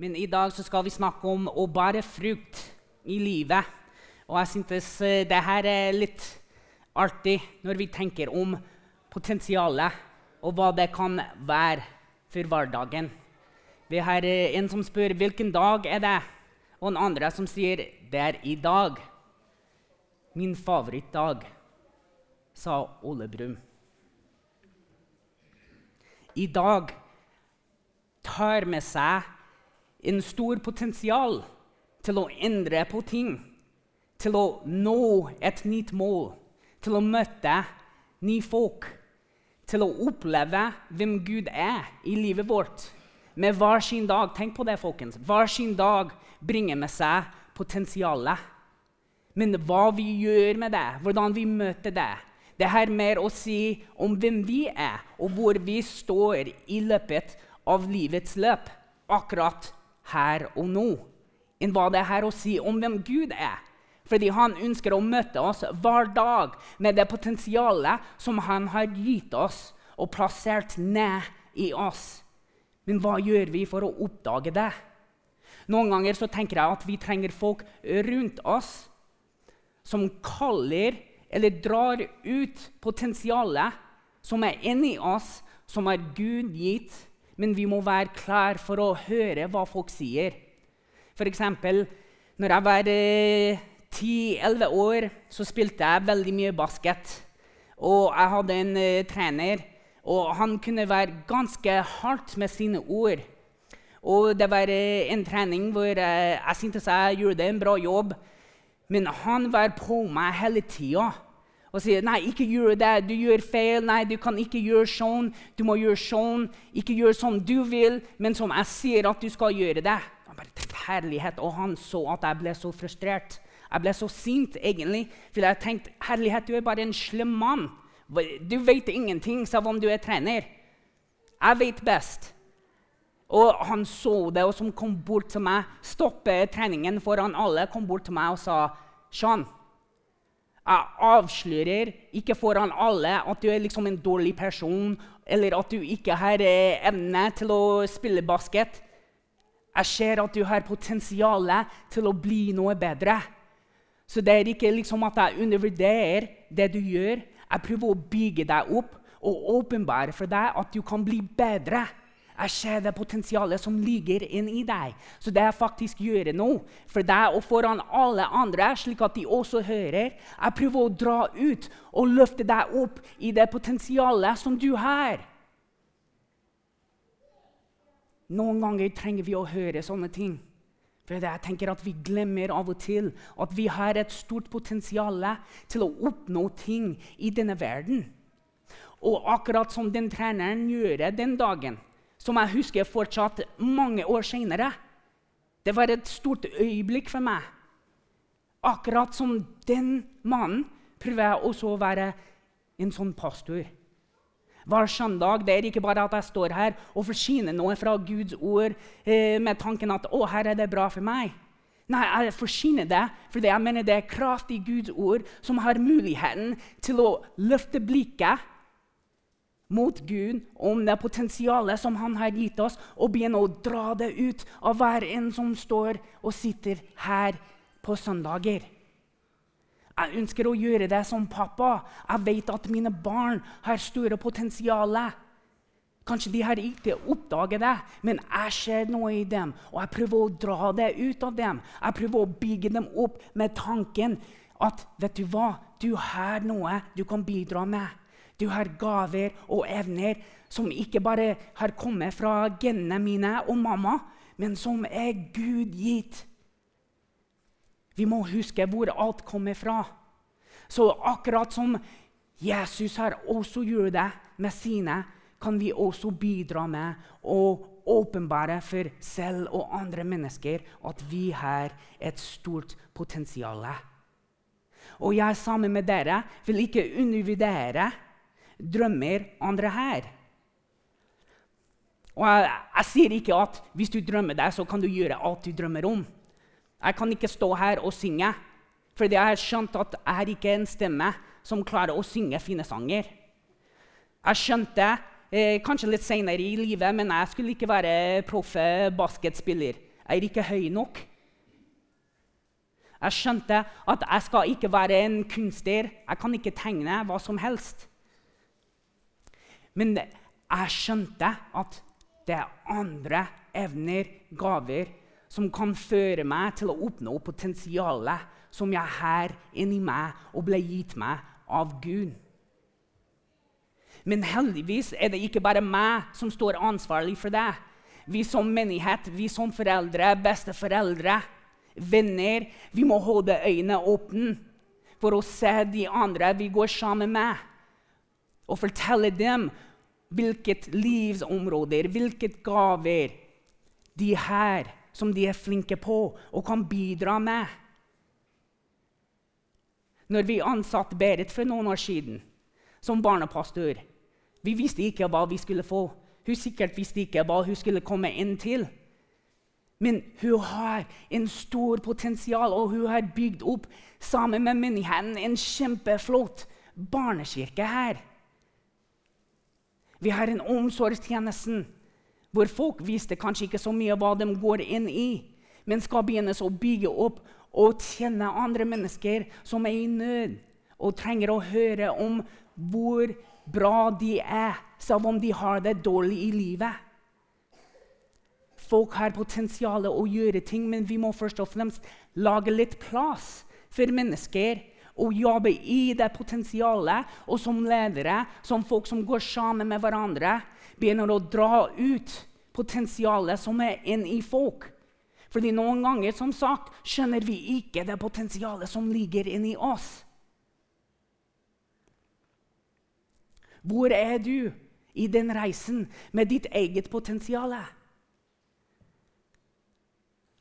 Men i dag så skal vi snakke om å bære frukt i livet. Og jeg synes eh, det her er litt artig når vi tenker om potensialet og hva det kan være for hverdagen. Vi har eh, en som spør hvilken dag er det og en andre som sier det er i dag. Min favorittdag, sa Ole Brumm. I dag tar med seg en stor potensial til å endre på ting, til å nå et nytt mål, til å møte nye folk, til å oppleve hvem Gud er i livet vårt. Med hver sin dag. Tenk på det, folkens. Hver sin dag bringer med seg potensialet. Men hva vi gjør med det, hvordan vi møter det, det har mer å si om hvem vi er, og hvor vi står i løpet av livets løp, akkurat her og nå, enn hva det er her å si om hvem Gud er. Fordi han ønsker å møte oss hver dag med det potensialet som han har gitt oss og plassert ned i oss. Men hva gjør vi for å oppdage det? Noen ganger så tenker jeg at vi trenger folk rundt oss som kaller eller drar ut potensialet som er inni oss, som er Gud gitt, men vi må være klar for å høre hva folk sier. F.eks. når jeg var eh, 10-11 år, så spilte jeg veldig mye basket. Og jeg hadde en eh, trener, og han kunne være ganske hardt med sine ord. Og det var eh, en trening hvor eh, jeg syntes jeg gjorde en bra jobb. Men han var på meg hele tida og sier nei, ikke gjør det, du gjør feil. Nei, du kan ikke gjøre sånn. Du må gjøre sånn. Ikke gjør som du vil, men som jeg sier at du skal gjøre det. Han bare herlighet, Og han så at jeg ble så frustrert. Jeg ble så sint, egentlig, for jeg tenkte herlighet, du er bare en slem mann. Du vet ingenting, selv om du er trener. Jeg vet best. Og han så det, og som kom bort til meg, stoppet treningen foran alle, kom bort til meg og sa Sean, jeg avslører ikke foran alle at du er liksom en dårlig person, eller at du ikke har eh, evne til å spille basket. Jeg ser at du har potensial til å bli noe bedre. Så det er ikke liksom at jeg undervurderer det du gjør. Jeg prøver å bygge deg opp og åpenbare for deg at du kan bli bedre. Jeg ser det potensialet som ligger inni deg. Så det jeg faktisk gjør nå, for deg og foran alle andre, slik at de også hører Jeg prøver å dra ut og løfte deg opp i det potensialet som du har. Noen ganger trenger vi å høre sånne ting. For jeg tenker at Vi glemmer av og til at vi har et stort potensial til å oppnå ting i denne verden. Og akkurat som den treneren gjør den dagen, som jeg husker fortsatt mange år seinere. Det var et stort øyeblikk for meg. Akkurat som den mannen prøver jeg også å være en sånn pastor. Hver søndag det er ikke bare at jeg står her og forsyner noe fra Guds ord eh, med tanken at å, her er det bra for meg. Nei, jeg forsyner det fordi jeg mener det er kraft i Guds ord som har muligheten til å løfte blikket mot Gud om det potensialet som han har gitt oss, og begynne å dra det ut av hver en som står og sitter her på søndager. Jeg ønsker å gjøre det som pappa. Jeg vet at mine barn har store potensial. Kanskje de har ikke oppdaget det, men jeg ser noe i dem. Og jeg prøver å dra det ut av dem. Jeg prøver å bygge dem opp med tanken at vet du hva, du har noe du kan bidra med. Du har gaver og evner som ikke bare har kommet fra genene mine og mamma, men som er Gud gitt. Vi må huske hvor alt kommer fra. Så akkurat som Jesus har også gjort det med sine, kan vi også bidra med å åpenbare for selv og andre mennesker at vi har et stort potensial. Og jeg sammen med dere vil ikke undervurdere drømmer andre her. Og jeg, jeg, sier ikke at hvis du drømmer deg, så kan du gjøre alt du drømmer om. Jeg kan ikke stå her og synge, for jeg har skjønt at jeg har ikke en stemme som klarer å synge fine sanger. Jeg skjønte eh, kanskje litt senere i livet, men jeg skulle ikke være proff basketspiller. Jeg er ikke høy nok. Jeg skjønte at jeg skal ikke være en kunstner. Jeg kan ikke tegne hva som helst. Men jeg skjønte at det er andre evner, gaver, som kan føre meg til å oppnå potensialet som jeg har inni meg og ble gitt meg av Gud. Men heldigvis er det ikke bare meg som står ansvarlig for det. Vi som menighet, vi som foreldre, besteforeldre, venner, vi må holde øynene åpne for å se de andre vi går sammen med, og fortelle dem hvilket livsområder, hvilke gaver de har som de er flinke på og kan bidra med. Når vi ansatte Berit for noen år siden som barnepastor, vi visste ikke hva vi skulle få. Hun sikkert visste ikke hva hun skulle komme inn til. Men hun har en stor potensial, og hun har bygd opp sammen med menigheten en kjempeflott barnekirke her. Vi har en omsorgstjeneste hvor folk visste kanskje ikke så mye hva de går inn i, men skal begynne å bygge opp og kjenne andre mennesker som er i nød, og trenger å høre om hvor bra de er, selv om de har det dårlig i livet. Folk har potensial å gjøre ting, men vi må først og fremst lage litt plass for mennesker og jobbe i det potensialet. Og som ledere, som folk som går sammen med hverandre, begynner å dra ut potensialet som er inni folk. Fordi noen ganger som sagt, skjønner vi ikke det potensialet som ligger inni oss. Hvor er du i den reisen med ditt eget potensial?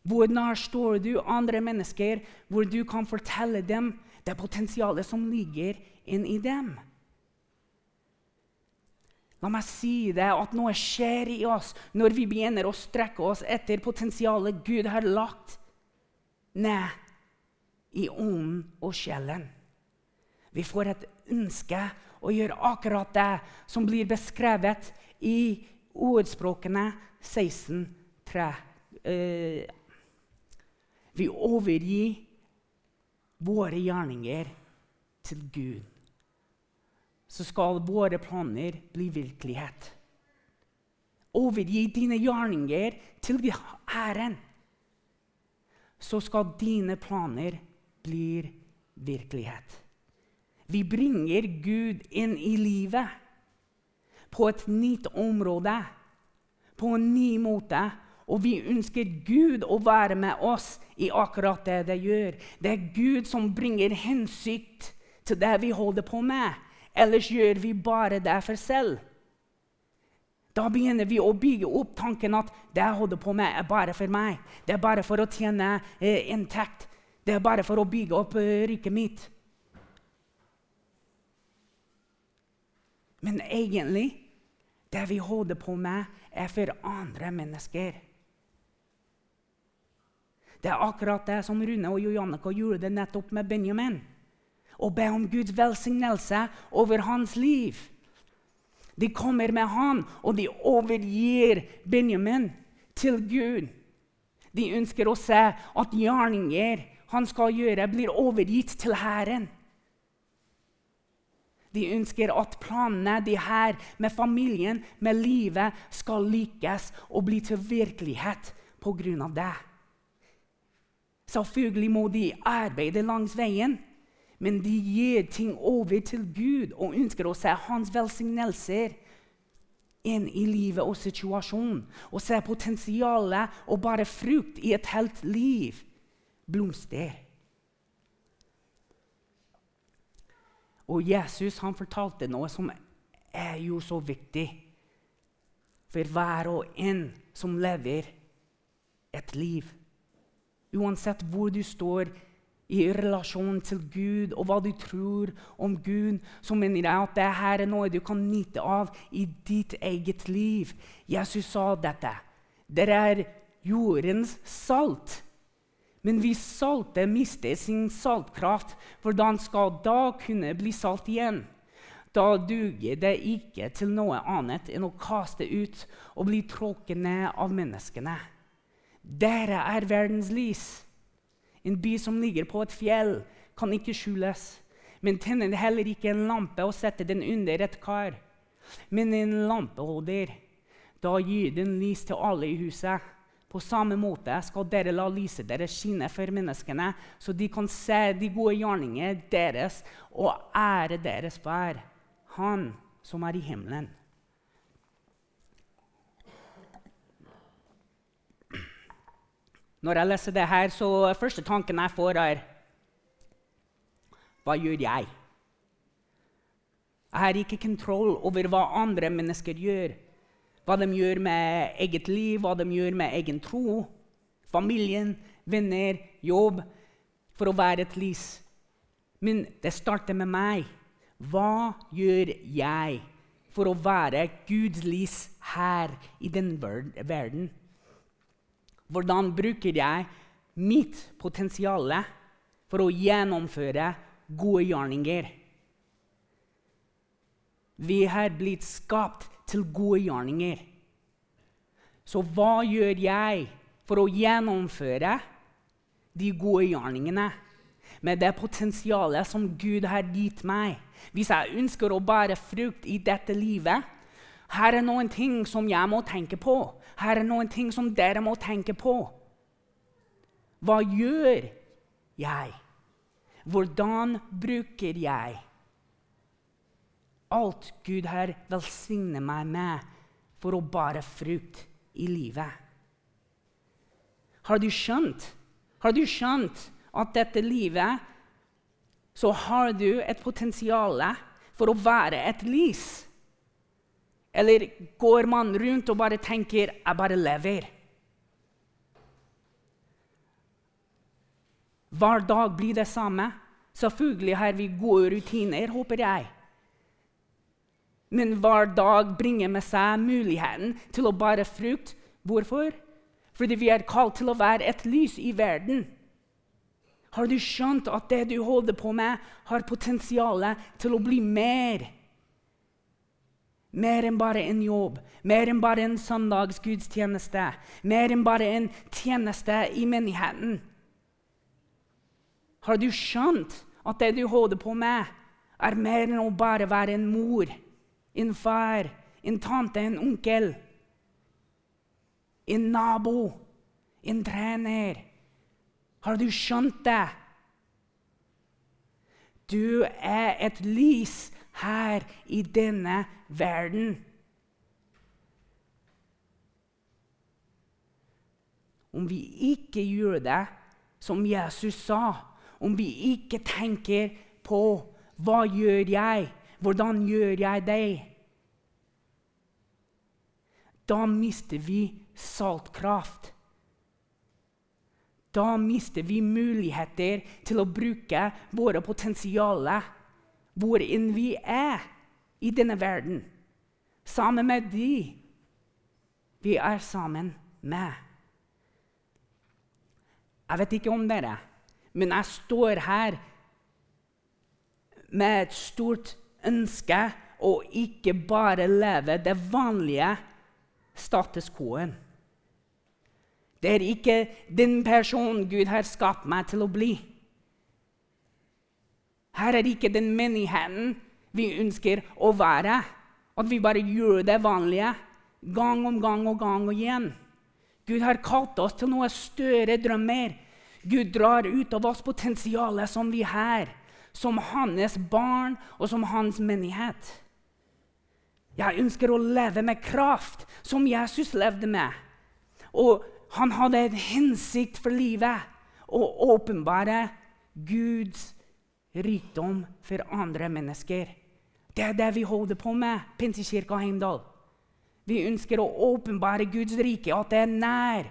Hvor nær står du andre mennesker, hvor du kan fortelle dem det er potensialet som ligger inni dem? La meg si det at noe skjer i oss når vi begynner å strekke oss etter potensialet Gud har lagt ned i ånden og sjelen. Vi får et ønske å gjøre akkurat det som blir beskrevet i ordspråkene 16.3. Eh, vi overgir våre gjerninger til Gud. Så skal våre planer bli virkelighet. Overgi dine gjerninger til æren. Så skal dine planer bli virkelighet. Vi bringer Gud inn i livet på et nytt område, på en ny måte og vi ønsker Gud å være med oss i akkurat det det gjør. Det er Gud som bringer hensikt til det vi holder på med. Ellers gjør vi bare det for selv. Da begynner vi å bygge opp tanken at det jeg holder på med, er bare for meg. Det er bare for å tjene eh, inntekt. Det er bare for å bygge opp eh, riket mitt. Men egentlig, det vi holder på med, er for andre mennesker. Det er akkurat det som Rune og Jojannika gjorde det nettopp med Benjamin. Å be om Guds velsignelse over hans liv. De kommer med han, og de overgir Benjamin til Gud. De ønsker å se at gjerninger han skal gjøre, blir overgitt til Herren. De ønsker at planene de her med familien, med livet, skal lykkes og bli til virkelighet pga. det. Selvfølgelig må de arbeide langs veien, men de gir ting over til Gud og ønsker å se hans velsignelser inn i livet og situasjonen. Og se potensialet og bare frukt i et helt liv blomster. Og Jesus han fortalte noe som er jo så viktig for hver og en som lever et liv. Uansett hvor du står i relasjon til Gud og hva du tror om Gud, så mener jeg at dette er noe du kan nyte av i ditt eget liv. Jesus sa dette. Dere er jordens salt. Men hvis saltet mister sin saltkraft, hvordan skal da kunne bli salt igjen? Da duger det ikke til noe annet enn å kaste ut og bli tråkket ned av menneskene. Dere er verdens lys. En by som ligger på et fjell, kan ikke skjules. Men tenner heller ikke en lampe og setter den under et kar. Men en lampeholder. Da gir den lys til alle i huset. På samme måte skal dere la lyset deres skinne for menneskene, så de kan se de gode gjerninger deres og ære deres far, Han som er i himmelen. Når jeg leser det her, så første tanken jeg får, er Hva gjør jeg? Jeg har ikke kontroll over hva andre mennesker gjør. Hva de gjør med eget liv, hva de gjør med egen tro, familien, venner, jobb, for å være et lys. Men det starter med meg. Hva gjør jeg for å være Guds lys her i den verden? Hvordan bruker jeg mitt potensial for å gjennomføre gode gjerninger? Vi har blitt skapt til gode gjerninger. Så hva gjør jeg for å gjennomføre de gode gjerningene med det potensialet som Gud har gitt meg? Hvis jeg ønsker å bære frukt i dette livet, her er noen ting som jeg må tenke på. Her er noen ting som dere må tenke på. Hva gjør jeg? Hvordan bruker jeg alt Gud her velsigner meg med for å bære frukt i livet. Har du skjønt? Har du skjønt at dette livet så har du et potensial for å være et lys? Eller går man rundt og bare tenker 'jeg bare lever'? Hver dag blir det samme. Selvfølgelig har vi gode rutiner, håper jeg. Men hver dag bringer med seg muligheten til å bære frukt. Hvorfor? Fordi vi er kalt til å være et lys i verden. Har du skjønt at det du holder på med, har potensial til å bli mer? Mer enn bare en jobb, mer enn bare en søndagsgudstjeneste, mer enn bare en tjeneste i menigheten. Har du skjønt at det du holder på med, er mer enn å bare være en mor? en far, en tante, en onkel, en nabo, en trener. Har du skjønt det? Du er et lys her i denne verden. Om vi ikke gjør det som Jesus sa, om vi ikke tenker på hva gjør jeg hvordan gjør jeg det? Da mister vi saltkraft. Da mister vi muligheter til å bruke våre potensialer hvor enn vi er i denne verden. Sammen med de vi er sammen med. Jeg vet ikke om dere, men jeg står her med et stort ønske å ikke bare leve det vanlige status quo-en. Det er ikke den personen Gud har skapt meg til å bli. Her er ikke den menigheten vi ønsker å være. At vi bare gjør det vanlige gang om gang og gang og igjen. Gud har kalt oss til noe større drømmer. Gud drar ut av oss potensialet som vi har som hans barn og som hans menighet. Jeg ønsker å leve med kraft, som Jesus levde med. Og han hadde en hensikt for livet å åpenbare Guds rikdom for andre mennesker. Det er det vi holder på med, Pinsekirka Heimdal. Vi ønsker å åpenbare Guds rike, at det er nær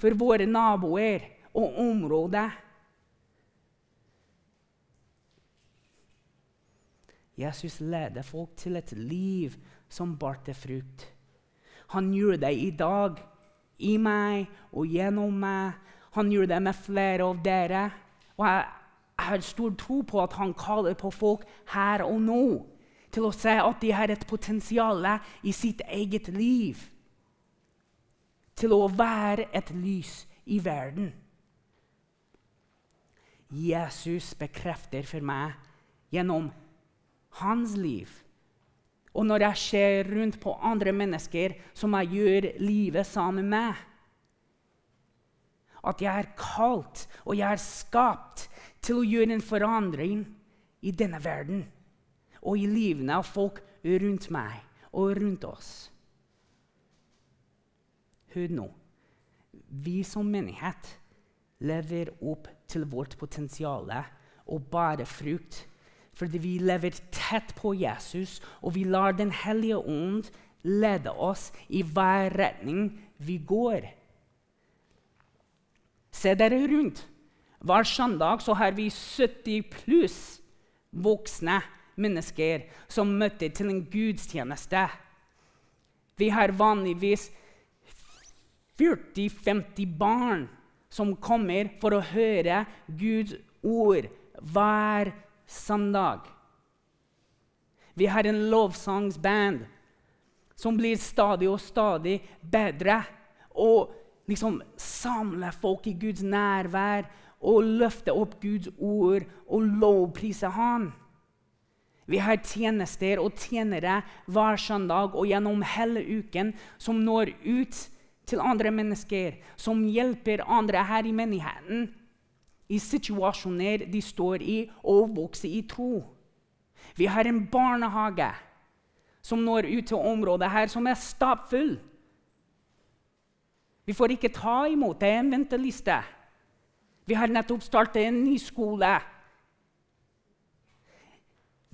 for våre naboer og områder. Jesus leder folk til et liv som barte frukt. Han gjør det i dag, i meg og gjennom meg. Han gjør det med flere av dere. Og jeg, jeg har stor tro på at han kaller på folk her og nå til å se at de har et potensial i sitt eget liv. til å være et lys i verden. Jesus bekrefter for meg gjennom hans liv. Og når jeg ser rundt på andre mennesker som jeg gjør livet sammen med At jeg er kalt og jeg er skapt til å gjøre en forandring i denne verden og i livene av folk rundt meg og rundt oss. Hør nå. Vi som menighet lever opp til vårt potensial og bare frukt. Fordi vi lever tett på Jesus, og vi lar Den hellige ånd lede oss i hver retning vi går. Se dere rundt. Hver søndag har vi 70 pluss voksne mennesker som møter til en gudstjeneste. Vi har vanligvis 40-50 barn som kommer for å høre Guds ord hver søndag. Vi har en lovsangsband som blir stadig og stadig bedre. Og liksom samler folk i Guds nærvær og løfter opp Guds ord og lovpriser Han. Vi har tjenester og tjenere hver søndag og gjennom hele uken som når ut til andre mennesker, som hjelper andre her i menigheten i situasjoner de står i, og vokser i tro. Vi har en barnehage som når ut til området her, som er stappfull. Vi får ikke ta imot. Det er en venteliste. Vi har nettopp startet en ny skole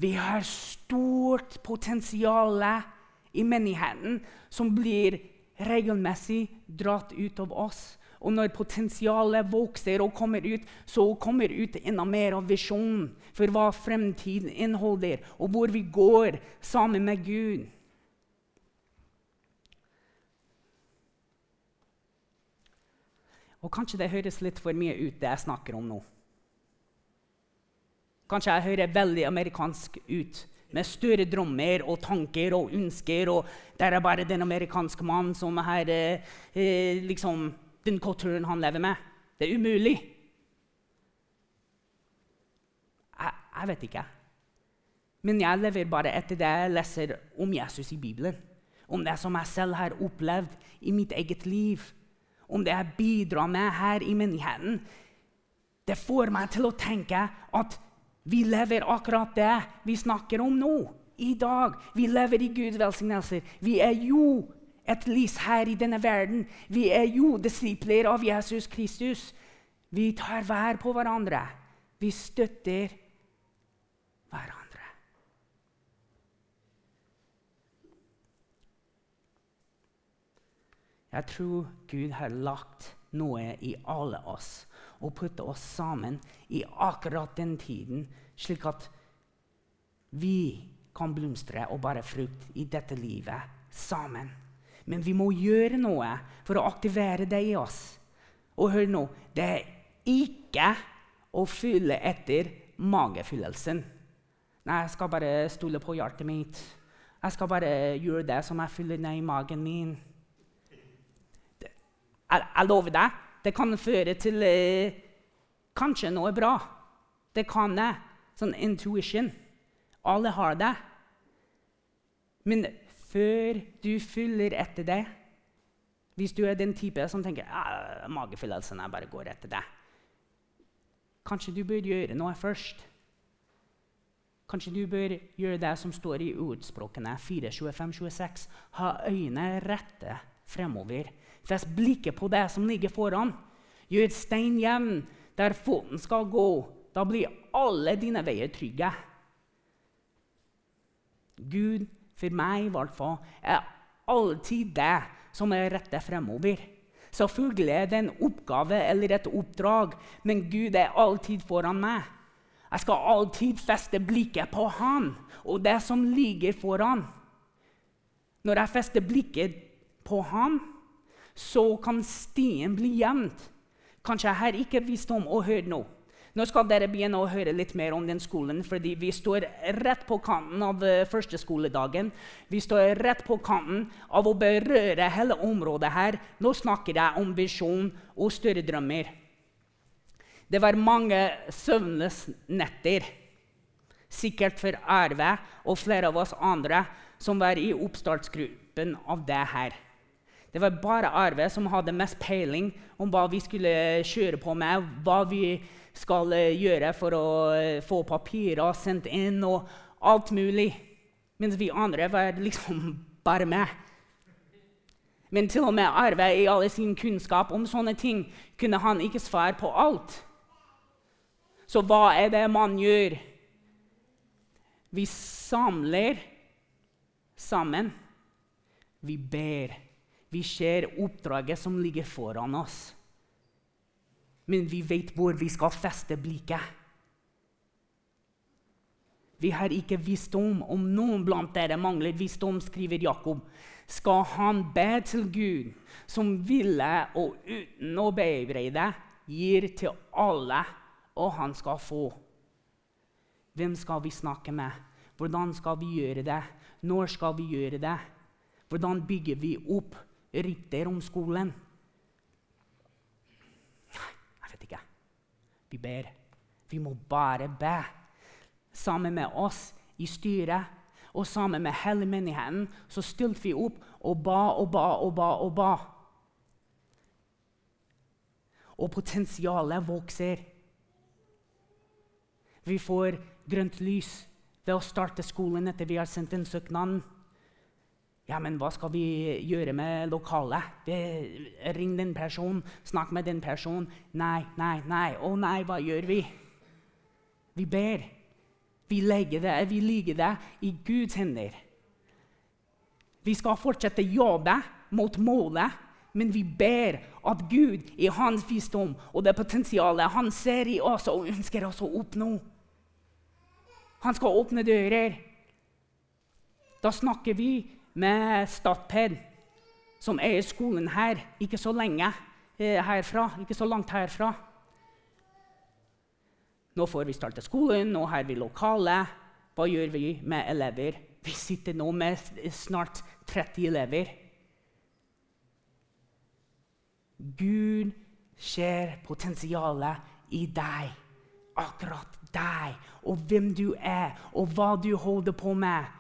vi har stort potensial i menigheten som blir regelmessig dratt ut av oss. Og når potensialet vokser og kommer ut, så kommer ut enda mer av visjonen for hva fremtiden inneholder, og hvor vi går sammen med Gud. Og Kanskje det høres litt for mye ut, det jeg snakker om nå. Kanskje jeg hører veldig amerikansk ut, med større drømmer og tanker og ønsker. og Det er bare den amerikanske mannen som har eh, eh, liksom, den kulturen han lever med. Det er umulig. Jeg, jeg vet ikke. Men jeg lever bare etter det jeg leser om Jesus i Bibelen. Om det som jeg selv har opplevd i mitt eget liv. Om det jeg bidrar med her i menigheten. Det får meg til å tenke at vi lever akkurat det vi snakker om nå. I dag. Vi lever i Guds velsignelser. Vi er jo et lys her i denne verden. Vi er jo disipler av Jesus Kristus. Vi tar vær på hverandre. Vi støtter hverandre. Jeg tror Gud har lagt noe i alle oss og putte oss sammen i akkurat den tiden, slik at vi kan blomstre og bære frukt i dette livet sammen. Men vi må gjøre noe for å aktivere det i oss. Og hør nå det er ikke å fylle etter magefyllelsen. Nei, jeg skal bare stole på hjertet mitt. Jeg skal bare gjøre det som jeg fyller ned i magen min. Jeg, jeg lover deg, det kan føre til eh, kanskje noe bra. Det kan det. Sånn intuition. Alle har det. Men før du fyller etter det Hvis du er den type som tenker ah, magefyllelsen jeg bare går etter det Kanskje du bør gjøre noe først. Kanskje du bør gjøre det som står i ordspråkene 4.25-26. Ha øynene rette fremover Fest blikket på det som ligger foran. Gjør stein jevn der foten skal gå. Da blir alle dine veier trygge. Gud, for meg i hvert fall, er alltid det som er rette fremover. Selvfølgelig er det en oppgave eller et oppdrag, men Gud er alltid foran meg. Jeg skal alltid feste blikket på Han og det som ligger foran. Når jeg fester blikket på ham, så kan stien bli jevnt. Kanskje jeg har ikke visdom og hør nå. Nå skal dere begynne å høre litt mer om den skolen, fordi vi står rett på kanten av uh, første skoledagen. Vi står rett på kanten av å berøre hele området her. Nå snakker jeg om visjon og større drømmer. Det var mange søvnløse netter, sikkert for Arve og flere av oss andre som var i oppstartsgruppen av det her. Det var bare Arve som hadde mest peiling om hva vi skulle kjøre på med, hva vi skal eh, gjøre for å eh, få papirer sendt inn og alt mulig. Mens vi andre var liksom bare med. Men til og med Arve i all sin kunnskap om sånne ting kunne han ikke svare på alt. Så hva er det man gjør? Vi samler sammen. Vi ber. Vi ser oppdraget som ligger foran oss men vi vet hvor vi skal feste blikket. Vi har ikke visdom. Om noen blant dere mangler visdom, skriver Jakob, skal han be til Gud, som ville og uten å bebreide gir til alle, og han skal få. Hvem skal vi snakke med? Hvordan skal vi gjøre det? Når skal vi gjøre det? Hvordan bygger vi opp rykter om skolen? Vi ber. Vi må bare be. Sammen med oss i styret og sammen med hele menigheten så stilte vi opp og ba og ba og ba. Og ba. Og potensialet vokser. Vi får grønt lys ved å starte skolen etter vi har sendt inn søknaden. Ja, men hva skal vi gjøre med lokalet? Ring den personen, snakk med den personen. Nei, nei, nei. Å nei, hva gjør vi? Vi ber. Vi legger det, vi ligger det i Guds hender. Vi skal fortsette jobbe mot målet, men vi ber at Gud i hans visdom og det potensialet han ser i oss og ønsker oss å oppnå Han skal åpne dører. Da snakker vi med Statped, som eier skolen her, ikke så lenge eh, herfra, ikke så langt herfra. Nå får vi starte skolen, nå har vi lokale. Hva gjør vi med elever? Vi sitter nå med snart 30 elever. Gud ser potensialet i deg, akkurat deg, og hvem du er, og hva du holder på med.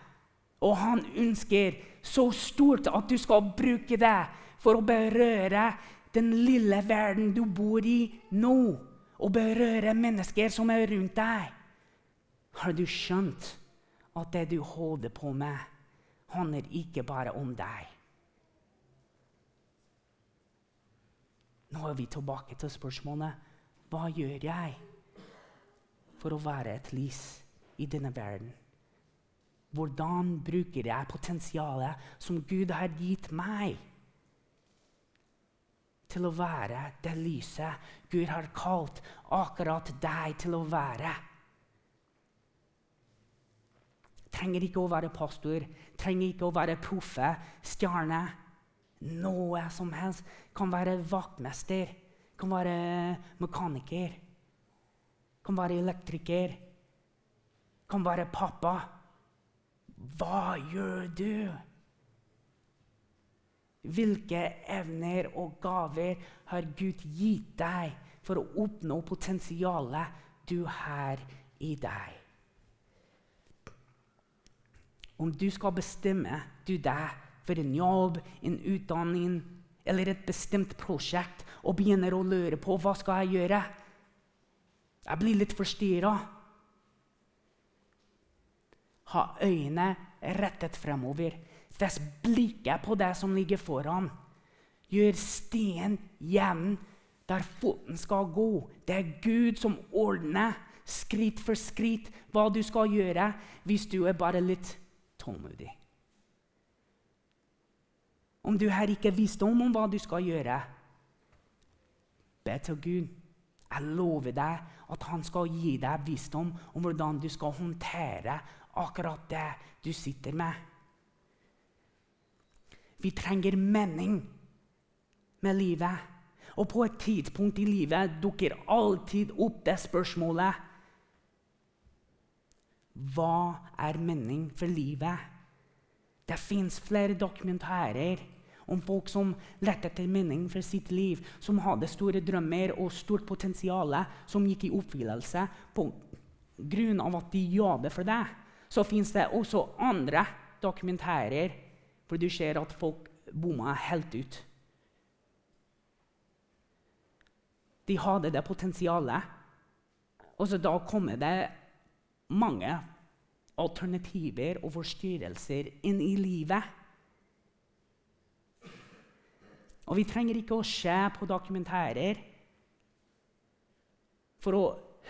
Og han ønsker så stort at du skal bruke det for å berøre den lille verden du bor i nå, og berøre mennesker som er rundt deg. Har du skjønt at det du holder på med, handler ikke bare om deg? Nå er vi tilbake til spørsmålet hva gjør jeg for å være et lys i denne verden? Hvordan bruker jeg potensialet som Gud har gitt meg? Til å være det lyset Gud har kalt akkurat deg til å være. Trenger ikke å være pastor, trenger ikke å være proffe, stjerne. Noe som helst. Kan være vaktmester, kan være mekaniker, kan være elektriker, kan være pappa. Hva gjør du? Hvilke evner og gaver har Gud gitt deg for å oppnå potensialet du har i deg? Om du skal bestemme du deg for en jobb, en utdanning eller et bestemt prosjekt og begynner å lure på hva skal jeg gjøre, jeg blir litt forstyrra ha øynene rettet fremover. Fest blikket på det som ligger foran. Gjør stien jevn der foten skal gå. Det er Gud som ordner skritt for skritt hva du skal gjøre hvis du er bare litt tålmodig. Om du her ikke visdom om hva du skal gjøre, be til Gud. Jeg lover deg at han skal gi deg visdom om hvordan du skal håndtere akkurat det du sitter med. Vi trenger mening med livet. Og på et tidspunkt i livet dukker alltid opp det spørsmålet Hva er mening for livet? Det fins flere dokumentarer om folk som lette etter mening for sitt liv, som hadde store drømmer og stort potensial, som gikk i oppfyllelse på grunn av at de jobbet for det. Så fins det også andre dokumentarer hvor du ser at folk bomma helt ut. De hadde det potensialet. Og så da kommer det mange alternativer og forstyrrelser inn i livet. Og vi trenger ikke å se på dokumentarer for å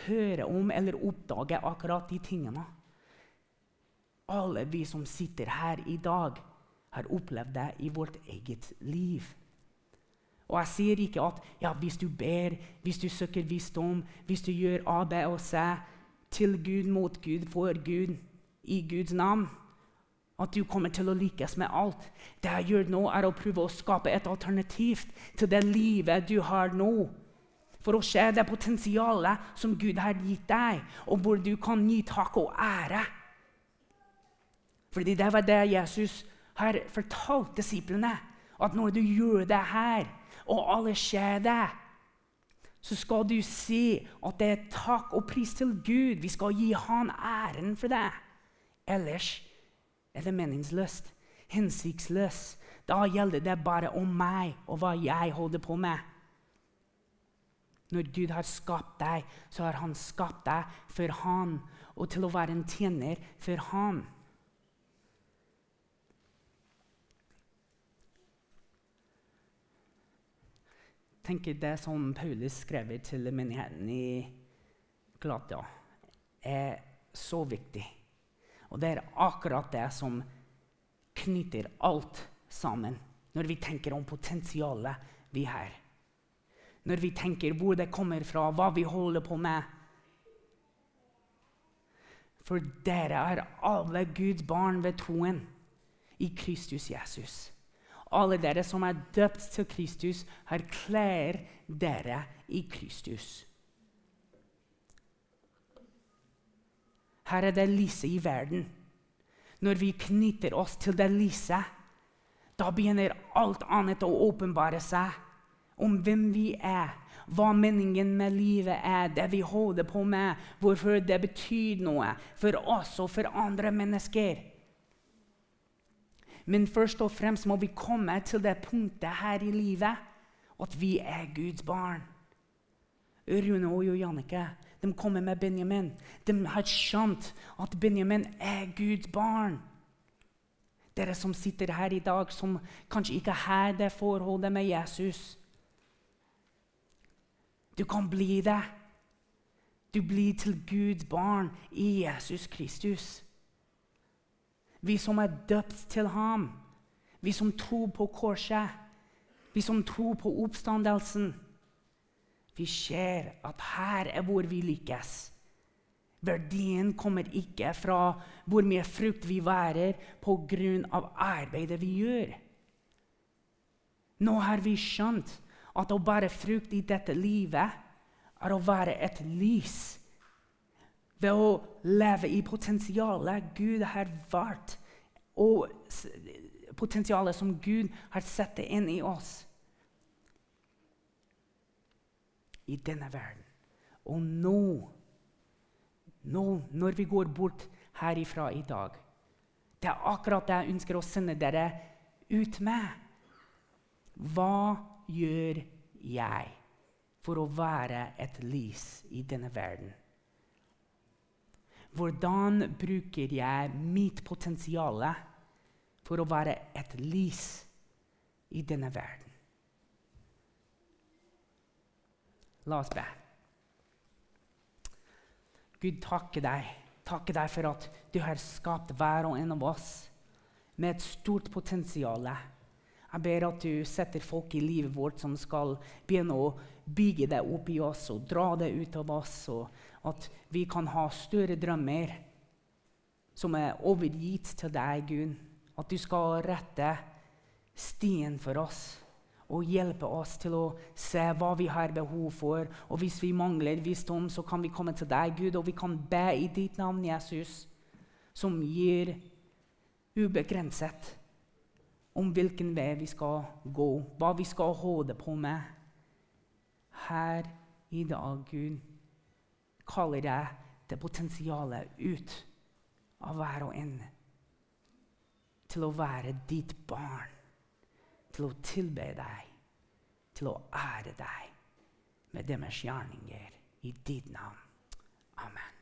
høre om eller oppdage akkurat de tingene. Alle vi som sitter her i dag, har opplevd det i vårt eget liv. Og jeg sier ikke at ja, hvis du ber, hvis du søker visdom, hvis du gjør A, B og C til Gud, mot Gud, for Gud, i Guds navn at du kommer til å lykkes med alt. Det jeg gjør nå, er å prøve å skape et alternativ til det livet du har nå. For å se det potensialet som Gud har gitt deg, og hvor du kan gi takk og ære. Fordi det var det Jesus har fortalt disiplene. At når du gjør det her, og alle ser det, så skal du si at det er takk og pris til Gud. Vi skal gi Han æren for det. Ellers er det meningsløst, hensiktsløst. Da gjelder det bare om meg og hva jeg holder på med. Når Gud har skapt deg, så har han skapt deg for Han og til å være en tjener for Han. Tenker Det som Paulus skrev til menigheten i Glatia, er så viktig. Og det er akkurat det som knytter alt sammen når vi tenker om potensialet vi har. Når vi tenker hvor det kommer fra, hva vi holder på med. For dere er alle Guds barn ved troen i Kristus Jesus. Alle dere som er døpt til Kristus, har klær dere i Kristus. Her er det lyset i verden. Når vi knytter oss til det lyset, da begynner alt annet å åpenbare seg om hvem vi er, hva meningen med livet er, det vi holder på med, hvorfor det betyr noe for oss og for andre mennesker. Men først og fremst må vi komme til det punktet her i livet at vi er Guds barn. Rune og Jannicke de kommer med Benjamin. De har skjønt at Benjamin er Guds barn. Dere som sitter her i dag, som kanskje ikke har det forholdet med Jesus. Du kan bli det. Du blir til Guds barn i Jesus Kristus. Vi som er døpt til ham, vi som tror på korset, vi som tror på oppstandelsen. Vi ser at her er hvor vi lykkes. Verdien kommer ikke fra hvor mye frukt vi værer pga. arbeidet vi gjør. Nå har vi skjønt at å bære frukt i dette livet er å være et lys. Ved å leve i potensialet Gud har vært, og potensialet som Gud har satt inn i oss. i denne verden. Og nå, nå når vi går bort herifra i dag Det er akkurat det jeg ønsker å sende dere ut med. Hva gjør jeg for å være et lys i denne verden? Hvordan bruker jeg mitt potensial for å være et lys i denne verden? La oss be. Gud, takke deg. Takke deg for at du har skapt hver og en av oss med et stort potensial. Jeg ber at du setter folk i livet vårt som skal begynne å bygge det opp i oss og dra det ut av oss, og at vi kan ha større drømmer som er overgitt til deg, Gud. At du skal rette stien for oss og hjelpe oss til å se hva vi har behov for. Og hvis vi mangler visdom, så kan vi komme til deg, Gud, og vi kan be i ditt navn, Jesus, som gir ubegrenset om hvilken vei vi skal gå, hva vi skal holde på med. Her i dag, Gud, kaller jeg det potensialet ut av hver og en til å være ditt barn, til å tilbe deg, til å ære deg med deres gjerninger i ditt navn. Amen.